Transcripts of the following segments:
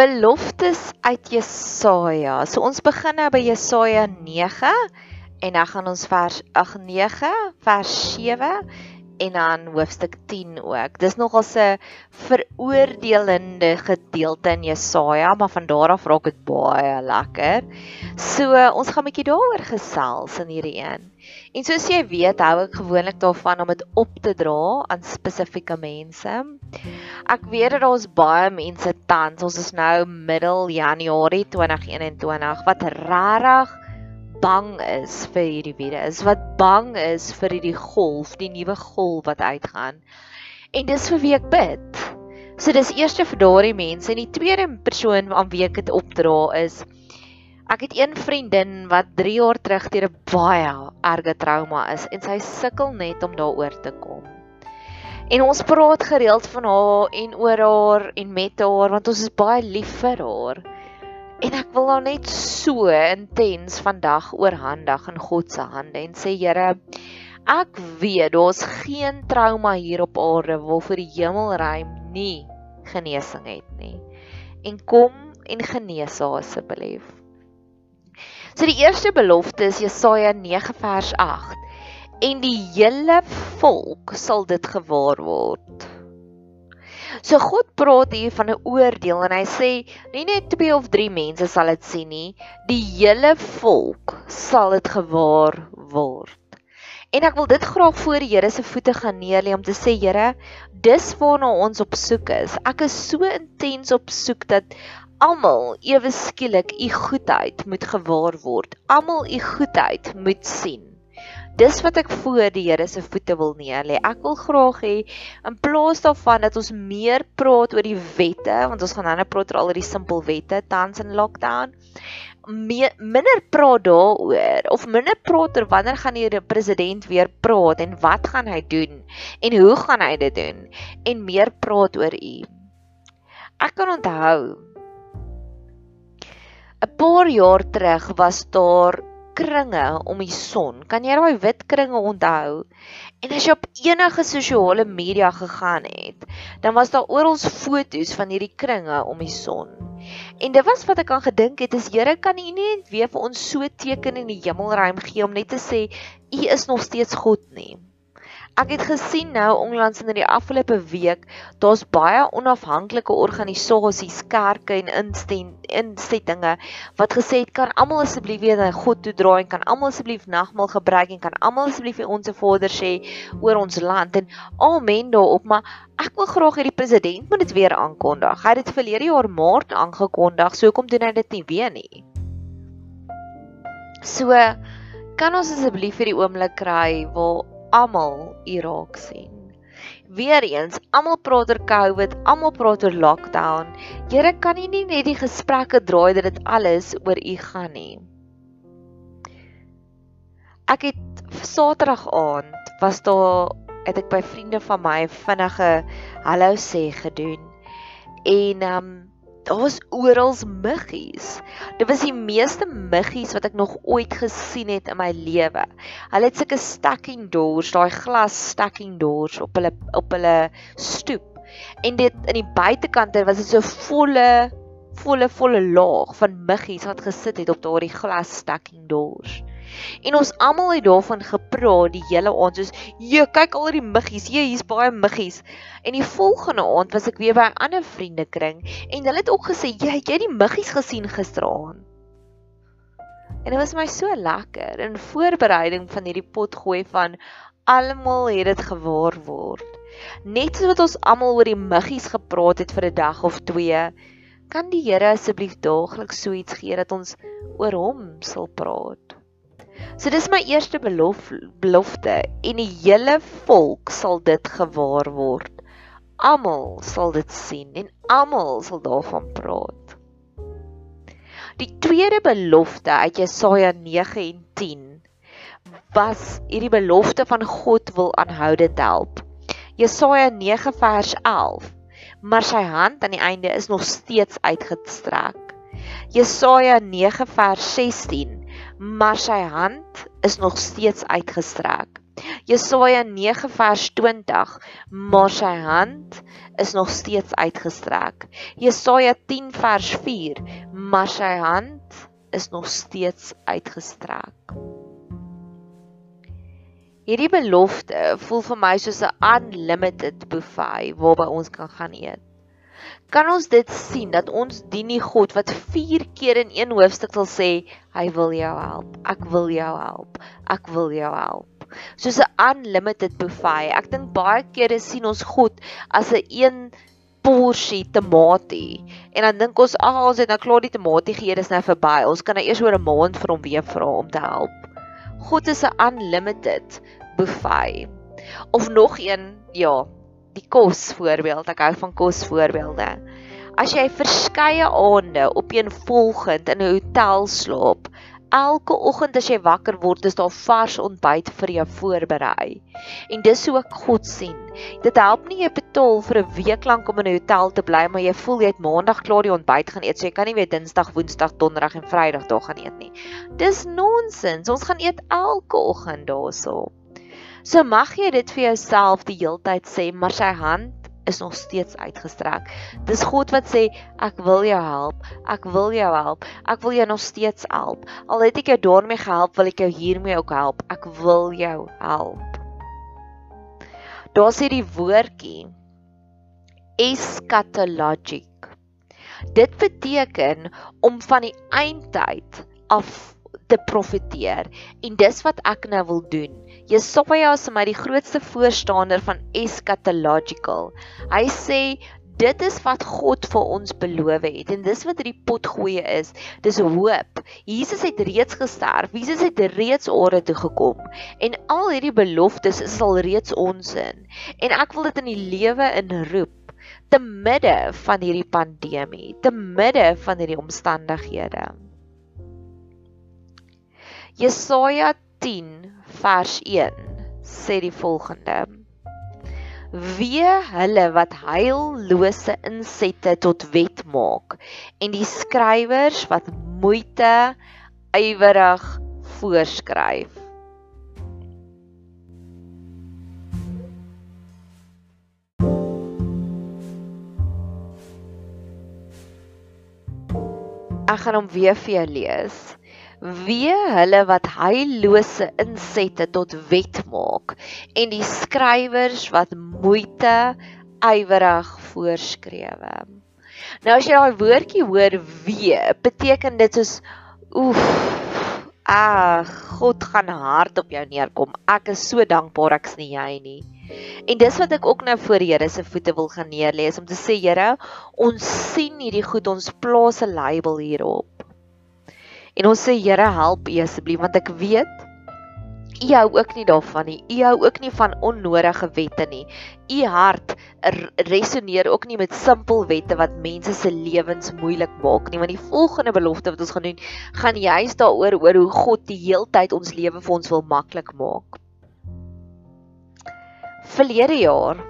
Beloftes uit Jesaja. So ons begin nou by Jesaja 9 en dan gaan ons vers 8 9 vers 7 en dan hoofstuk 10 ook. Dis nogal 'n veroordelende gedeelte in Jesaja, maar van daar af raak dit baie lekker. So ons gaan 'n bietjie daaroor gesels in hierdie een. En soos jy weet, hou ek gewoonlik daarvan om dit op te dra aan spesifieke mense. Ek weet dat daar's baie mense tans, ons is nou middel Januarie 2021 wat regtig bang is vir hierdie virus, wat bang is vir hierdie golf, die nuwe golf wat uitgaan. En dis vir wie ek bid. So dis eerste vir daardie mense en die tweede persoon aan wie ek dit opdra is ek het een vriendin wat 3 jaar terug deur 'n baie erge trauma is en sy sukkel net om daaroor te kom. En ons praat gereeld van haar en oor haar en met haar want ons is baie lief vir haar. En ek wil haar net so intens vandag oorhandig in God se hande en sê Here, ek weet daar's geen trauma hier op aarde waarvoor die hemelruim nie genesing het nie. En kom en genees asseblief. So die eerste belofte is Jesaja 9 vers 8 en die hele volk sal dit gewaar word. So God praat hier van 'n oordeel en hy sê nie net twee of drie mense sal dit sien nie, die hele volk sal dit gewaar word. En ek wil dit graag voor die Here se voete gaan neerlê om te sê Here, dis waarna ons op soek is. Ek is so intens op soek dat almal ewe skielik u goedheid moet gewaar word. Almal u goedheid moet sien dis wat ek voor die Here se voete wil neerlê. Ek wil graag hê in plaas daarvan dat ons meer praat oor die wette, want ons gaan nou net praat oor al die simpel wette tans in lockdown. Meer, minder praat daaroor of minder praat oor wanneer gaan die president weer praat en wat gaan hy doen en hoe gaan hy dit doen en meer praat oor u. Ek kan onthou 'n paar jaar terug was daar kringe om die son. Kan jy daai wit kringe onthou? En as jy op enige sosiale media gegaan het, dan was daar oral foto's van hierdie kringe om die son. En dit was wat ek aan gedink het, is Here kan U nie net weer vir ons so teken in die hemelruim gee om net te sê U is nog steeds God nie. Ek het gesien nou onlangs in die afgelope week, daar's baie onafhanklike organisasies, kerke en instellinge wat gesê het kan almal asseblief weer na God toe draai en kan almal asseblief nagmaal gebruik en kan almal asseblief vir ons Vader sê oor ons land en amen daarop, maar ek wil graag hê die president moet dit weer aankondig. Hy het dit verlede jaar Maart aangekondig, so hoekom doen hy dit nie weer nie? So kan ons asseblief vir die oomblik kry waar almal u raak sien. Weereens, almal praat oor COVID, almal praat oor lockdown. Here, kan U nie net die gesprekke draai dat dit alles oor U gaan nie? ek het Saterdag aand was daar het ek by vriende van my vinnige hallo sê gedoen. En ehm um, daar was oral muggies. Dit was die meeste muggies wat ek nog ooit gesien het in my lewe. Hulle het sulke stacking doors, daai glas stacking doors op hulle op hulle stoep. En dit in die buitekante was dit so volle volle volle laag van muggies wat gesit het op daardie glas stacking doors. En ons almal het daarvan gepraat die hele aand soos, "Jo, kyk al die muggies. Jy, hier's baie muggies." En die volgende aand was ek weer by 'n ander vriendekring en hulle het ook gesê, "Jy, het jy die muggies gesien gisteraand?" En dit was my so lekker in voorbereiding van hierdie potgooi van almal het dit gewaar word. Net soos wat ons almal oor die muggies gepraat het vir 'n dag of twee, kan die Here asseblief daagliks so iets gee dat ons oor hom sal praat. So dis my eerste belof, belofte en die hele volk sal dit gewaar word. Almal sal dit sien en almal sal daarvan praat. Die tweede belofte uit Jesaja 9 en 10 was hierdie belofte van God wil aanhoudend help. Jesaja 9 vers 11. Maar sy hand aan die einde is nog steeds uitgestrek. Jesaja 9 vers 16 maar sy hand is nog steeds uitgestrek. Jesaja 9 vers 20, maar sy hand is nog steeds uitgestrek. Jesaja 10 vers 4, maar sy hand is nog steeds uitgestrek. Hierdie belofte voel vir my soos 'n unlimited buffet waarby ons kan gaan eet kan ons dit sien dat ons dien die God wat 4 keer in een hoofstuk sal sê hy wil jou help. Ek wil jou help. Ek wil jou help. Soos 'n unlimited buffet. Ek dink baie kere sien ons God as 'n een porsie tamatie en dan dink ons ag ons het nou klaar die tamatie gegee, dis nou verby. Ons kan nou eers oor 'n maand vir hom weer vra om te help. God is 'n unlimited buffet. Of nog een, ja, die kos voorbeeld. Ek hou van kos voorbeelde. As jy verskeie aande op een volgend in 'n hotel slaap, elke oggend as jy wakker word, is daar vars ontbyt vir jou voorberei. En dis hoe ek God sien. Dit help nie jy betaal vir 'n week lank om in 'n hotel te bly, maar jy voel jy het maandag klaar die ontbyt gaan eet, so jy kan nie weer dinsdag, woensdag, donderdag en vrydag daar gaan eet nie. Dis nonsens. Ons gaan eet elke oggend daarso. So mag jy dit vir jouself die heeltyd sê, maar sy hand is nog steeds uitgestrek. Dis God wat sê ek wil jou help. Ek wil jou help. Ek wil jou nog steeds help. Al het ek jou daarmee gehelp, wil ek jou hiermee ook help. Ek wil jou help. Daar sê die woordjie eschatologic. Dit beteken om van die eindtyd af te profeteer en dis wat ek nou wil doen. Jesaja is my die grootste voorstander van eschatological. Hy sê dit is wat God vir ons beloof het en dis wat hierdie potgoeie is. Dis hoop. Jesus het reeds gesterf. Jesus het reeds aarde toe gekom en al hierdie beloftes is al reeds ons in. En ek wil dit in die lewe inroep te midde van hierdie pandemie, te midde van hierdie omstandighede. Jesaja 10 vers 1 sê die volgende: Wee hulle wat heillose insette tot wet maak en die skrywers wat moeite ywerig voorskryf. Ek gaan hom weer vir jou lees wee hulle wat heillose insette tot wet maak en die skrywers wat moeite ywerig voorskrewe. Nou as jy daai woordjie hoor wee, beteken dit soos oef, ag, God gaan hard op jou neerkom. Ek is so dankbaar ek's nie jy nie. En dis wat ek ook nou voor die Here se voete wil gaan neerlê is om te sê Here, ons sien hierdie goed, ons plaas 'n label hierop. En ons sê Here help U asseblief want ek weet U hou ook nie daarvan nie. U hou ook nie van onnodige wette nie. U hart resoneer ook nie met simpel wette wat mense se lewens moeilik maak nie, want die volgende belofte wat ons gaan doen, gaan juist daaroor oor hoe God die heeltyd ons lewe vir ons wil maklik maak. Verlede jaar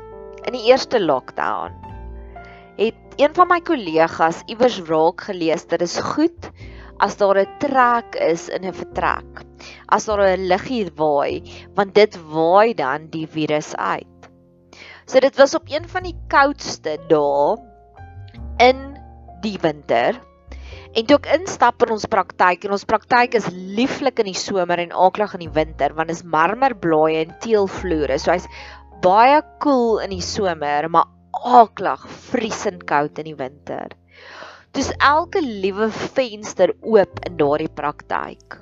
in die eerste lockdown het een van my kollegas iewers raak gelees dat dit is goed as daar 'n trek is in 'n vertrek. As daar 'n liggie waai, want dit waai dan die virus uit. So dit was op een van die koudste dae in die winter. En toe ek instap in ons praktyk en ons praktyk is lieflik in die somer en aaklag in die winter want dit is marmerblaaie en teelvloere. So hy's baie koel cool in die somer, maar aaklag vriesend koud in die winter. Dis elke liewe venster oop in daardie praktyk.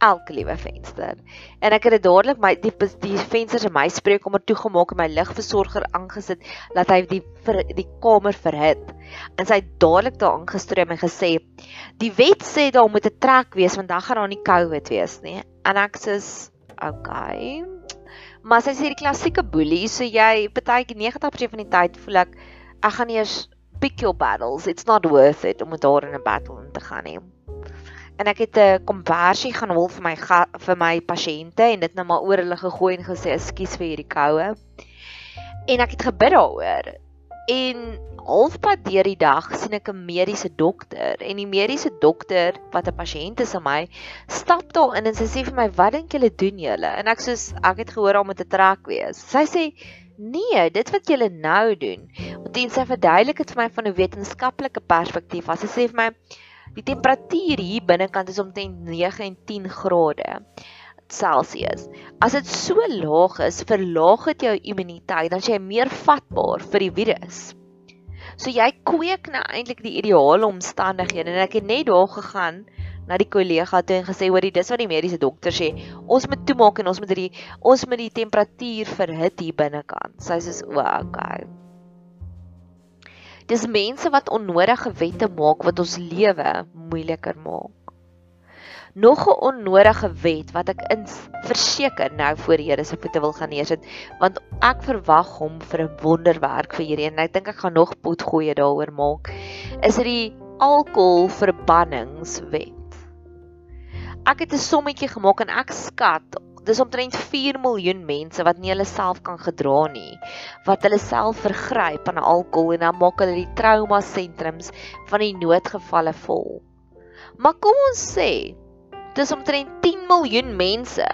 Elke liewe venster. En ek het dit dadelik my die die vensters in my spreekkamer toegemaak en my ligversorger aangesit dat hy die vir die kamer verhit. En sy het dadelik daar aangestroom en gesê: "Die wet sê daar moet 'n trek wees want dan gaan daar nie COVID wees nie." En ek sê: "Okay." Maar sy sê die klassieke boelie, so jy partyke 90% van die tyd voel ek ek gaan eers pick your battles. It's not worth it om daar in 'n battle in te gaan nie. En ek het 'n kompersie gaan hol vir my vir my pasiënte en dit nou maar oor hulle gegooi en gesê ekskuus vir hierdie koue. En ek het gebid daaroor. En halfpad deur die dag sien ek 'n mediese dokter en die mediese dokter wat 'n pasiënt is aan my stap daar in en sy sê vir my wat dink julle doen julle en ek sê ek het gehoor om te trek wees sy sê Nee, dit wat julle nou doen. Want dit sê verduidelik dit vir my van 'n wetenskaplike perspektief. As jy sê vir my die temperatuur hier binnekant is omtrent 9 en 10 grade Celsius. As dit so laag is, verlaag dit jou immuniteit, dan jy meer vatbaar vir die virus. So jy kweek nou eintlik die ideale omstandighede en ek het net daar gegaan na die kollega toe en gesê hoor dis wat die mediese dokter sê. Ons moet toemaak en ons moet die ons moet die temperatuur verhit hier binnekant. Sy sê o okay. Dis mense wat onnodige wette maak wat ons lewe moeiliker maak. Nog 'n onnodige wet wat ek in verseker nou voor die Here se voete wil gaan neersit want ek verwag hom vir 'n wonderwerk vir hierdie en ek dink ek gaan nog pot goeie daaroor maak is dit die alkohol verbanningswet Ek het 'n sommetjie gemaak en ek skat dis omtrent 4 miljoen mense wat nie hulle self kan gedra nie wat hulle self vergryp aan alkohol en dan maak hulle die trauma sentrums van die noodgevalle vol. Maar kom ons sê dis omtrent 10 miljoen mense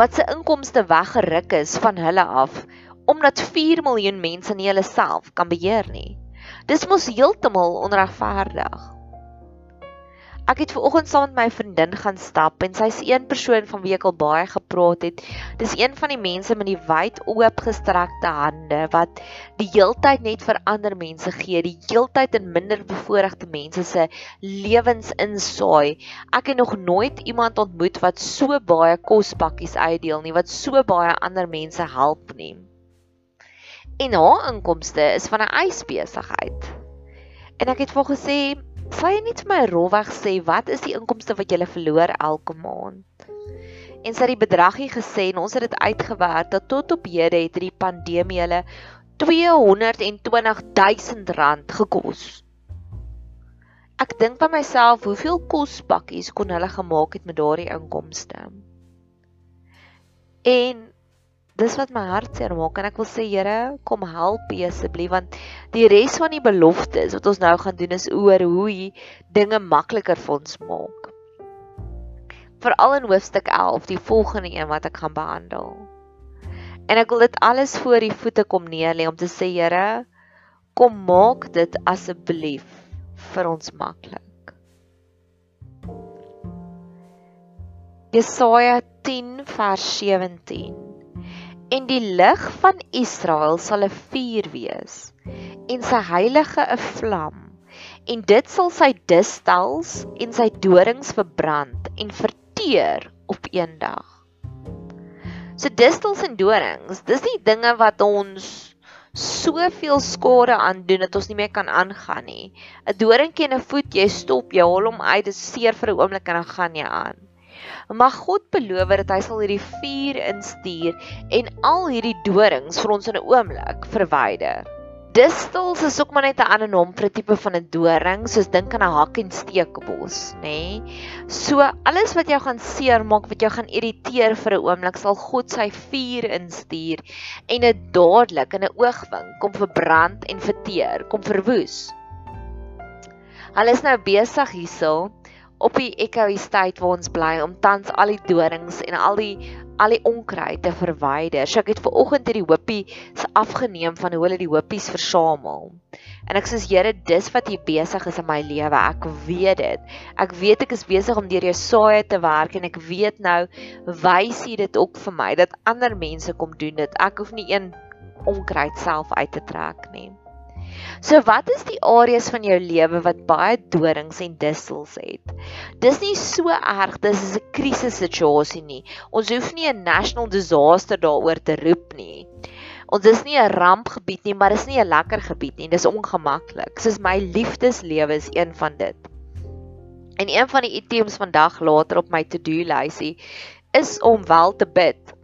wat se inkomste weggeruk is van hulle af omdat 4 miljoen mense nie hulle self kan beheer nie. Dis mos heeltemal onregverdig. Ek het ver oggend saam met my vriendin gaan stap en sy's een persoon van wie ek al baie gepraat het. Dis een van die mense met die wyd oopgestrekte hande wat die heeltyd net vir ander mense gee, die heeltyd in minder bevoorregte mense se lewens insaai. Ek het nog nooit iemand ontmoet wat so baie kospakkies uitdeel nie, wat so baie ander mense help nie. En haar inkomste is van 'n ysbesigheid. En ek het vir gesê Sal jy net vir my rolweg sê wat is die inkomste wat jy verloor elke maand? En sy het die bedragie gesê en ons het dit uitgewerk dat tot op hede het die pandemie hulle 220 000 rand gekos. Ek dink by myself, hoeveel kospakkies kon hulle gemaak het met daardie inkomste? En dis wat my hart seer maak en ek wil sê Here, kom help asseblief want die res van die beloftes wat ons nou gaan doen is oor hoe jy dinge makliker vir ons maak. Veral in hoofstuk 11, die volgende een wat ek gaan behandel. En ek wil dit alles voor u voete kom neerlê om te sê Here, kom maak dit asseblief vir ons maklik. Jesaja 10 vers 17 En die lig van Israel sal 'n vuur wees en sy heilige 'n vlam en dit sal sy distels en sy dorings verbrand en verteer op een dag. So distels en dorings, dis nie dinge wat ons soveel skade aan doen dat ons nie meer kan aangaan nie. 'n Doringkie in 'n voet, jy stop, jy haal hom uit, dit seer vir 'n oomblik en dan gaan jy aan. Mag God beloof dat hy sal hierdie vuur instuur en al hierdie dorings vir ons in 'n oomblik verwyder. Distels is ook maar net 'n ander naam vir 'n tipe van 'n doring, soos dink aan 'n hak en steekbos, nê? Nee? So alles wat jou gaan seermaak, wat jou gaan irriteer vir 'n oomblik, sal God sy vuur instuur en dit dadelik in 'n oogwink kom verbrand en verteer, kom verwoes. Hulle is nou besig hierso op die Estate waar ons bly om tans al die dorings en al die al die onkruid te verwyder. So ek het ver oggend hierdie hoopie se afgeneem van hoe hulle die hoopies versamel. En ek sê Here, dis wat hier besig is in my lewe. Ek weet dit. Ek weet ek is besig om deur jou saai te werk en ek weet nou wys jy dit ook vir my dat ander mense kom doen dit. Ek hoef nie een onkruid self uit te trek nie. So wat is die areas van jou lewe wat baie dorings en distels het? Dis nie so erg, dis 'n krisissituasie nie. Ons hoef nie 'n national disaster daaroor te roep nie. Ons is nie 'n rampgebied nie, maar dis nie 'n lekker gebied nie. Dis ongemaklik. Soos my liefdeslewe is een van dit. En een van die items vandag later op my to-do lysie is om wel te bid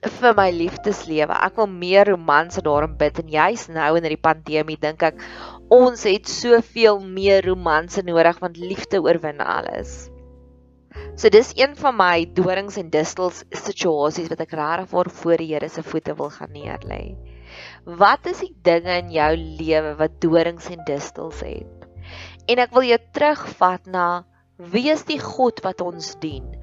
vir my liefdeslewe. Ek wil meer romanse daarin bid en juis nou in hierdie pandemie dink ek ons het soveel meer romanse nodig want liefde oorwin alles. So dis een van my dorings en distels situasies wat ek regtig vir voor die Here se voete wil gaan neerlê. Wat is die dinge in jou lewe wat dorings en distels het? En ek wil jou terugvat na wie is die God wat ons dien?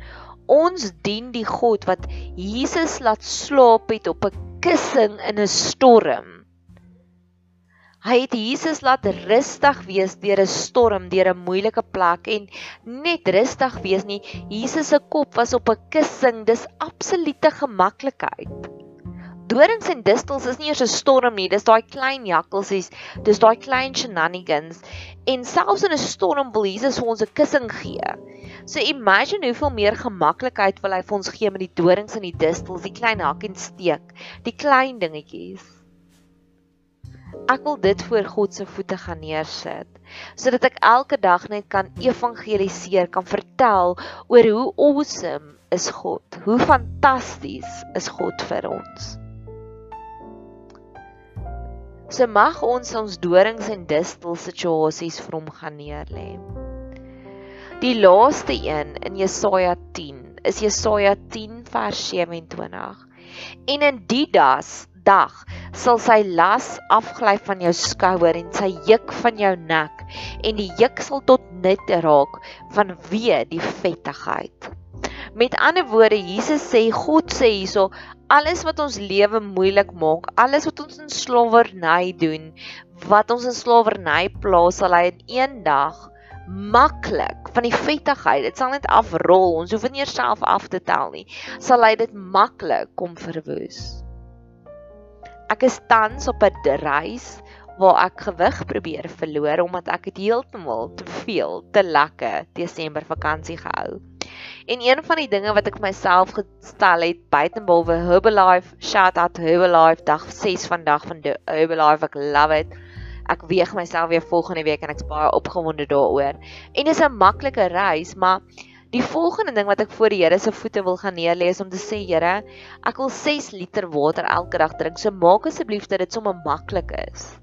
Ons dien die God wat Jesus laat slaap het op 'n kussing in 'n storm. Hy het Jesus laat rustig wees deur 'n storm, deur 'n moeilike plek en net rustig wees nie. Jesus se kop was op 'n kussing. Dis absolute gemaklikheid. Dorings en distels is nie eers 'n storm nie, dis daai klein jakkalsies, dis daai klein shenanigans. En selfs in 'n storm wil Jesus vir ons 'n kussing gee. So imagine hoeveel meer gemaklikheid wil hy vir ons gee met die dorings en die distels, die klein hak en steek, die klein dingetjies. Ek wil dit voor God se voete gaan neersit sodat ek elke dag net kan evangeliseer, kan vertel oor hoe awesome is God, hoe fantasties is God vir ons. So mag ons ons dorings en distels situasies vir hom gaan neerlê. Die laaste een in Jesaja 10 is Jesaja 10 vers 27. En in die das dag sal sy las afgly van jou skouer en sy juk van jou nek en die juk sal tot nut raak van wie die vettigheid. Met ander woorde Jesus sê God sê hierso alles wat ons lewe moeilik maak, alles wat ons in slawerny doen, wat ons in slawerny plaas, sal hy in een dag maklik van die vettigheid. Dit sal net afrol. Ons hoef nie eers self af te tel nie. Sal hy dit maklik kom verwoes. Ek is tans op 'n reis waar ek gewig probeer verloor omdat ek dit heeltemal te veel te lekker Desember vakansie gehou. En een van die dinge wat ek myself gestel het buitenbehalwe Herbalife, shout out Herbalife dag 6 vandag van Herbalife, ek love it ek weeg myself weer volgende week en ek's baie opgewonde daaroor. En dis 'n maklike reis, maar die volgende ding wat ek voor die Here se voete wil gaan neerlê is om te sê, Here, ek wil 6 liter water elke dag drink. So maak asseblief dat dit sommer maklik is.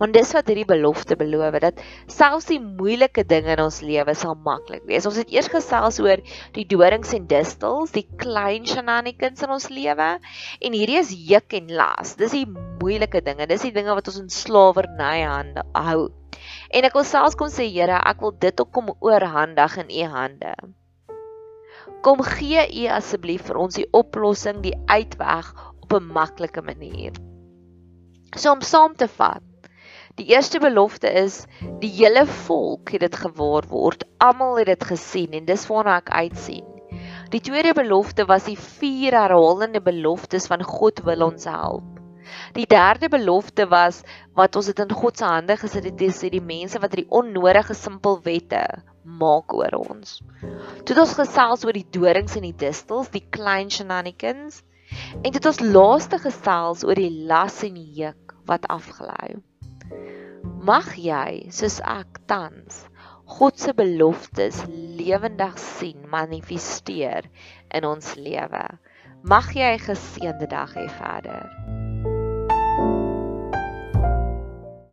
Want dis wat hierdie belofte beloof dat selfs die moeilike dinge in ons lewe sal maklik wees. Ons het eers gesels oor die dorings en distels, die klein shenanigans in ons lewe en hierdie is juk en las. Dis die moeilike dinge. Dis die dinge wat ons in slawerny hou. En ek wil selfs kom sê Here, ek wil dit ook kom oorhandig in u hande. Kom gee u asseblief vir ons die oplossing, die uitweg op 'n maklike manier. So om saam te vat, Die eerste belofte is die hele volk het dit gewaar word. Almal het dit gesien en dis waarna ek uitsien. Die tweede belofte was die vier herhalende beloftes van God wil ons help. Die derde belofte was wat ons dit in God se hande gesit het, dis die mense wat die onnodige simpel wette maak oor ons. Toe het ons gesels oor die dorings en die distels, die klein shenanigans en dit ons laaste gesels oor die las en die juk wat afgelei. Mag jy soos ek tans God se beloftes lewendig sien manifesteer in ons lewe. Mag jy 'n geseënde dag hê verder.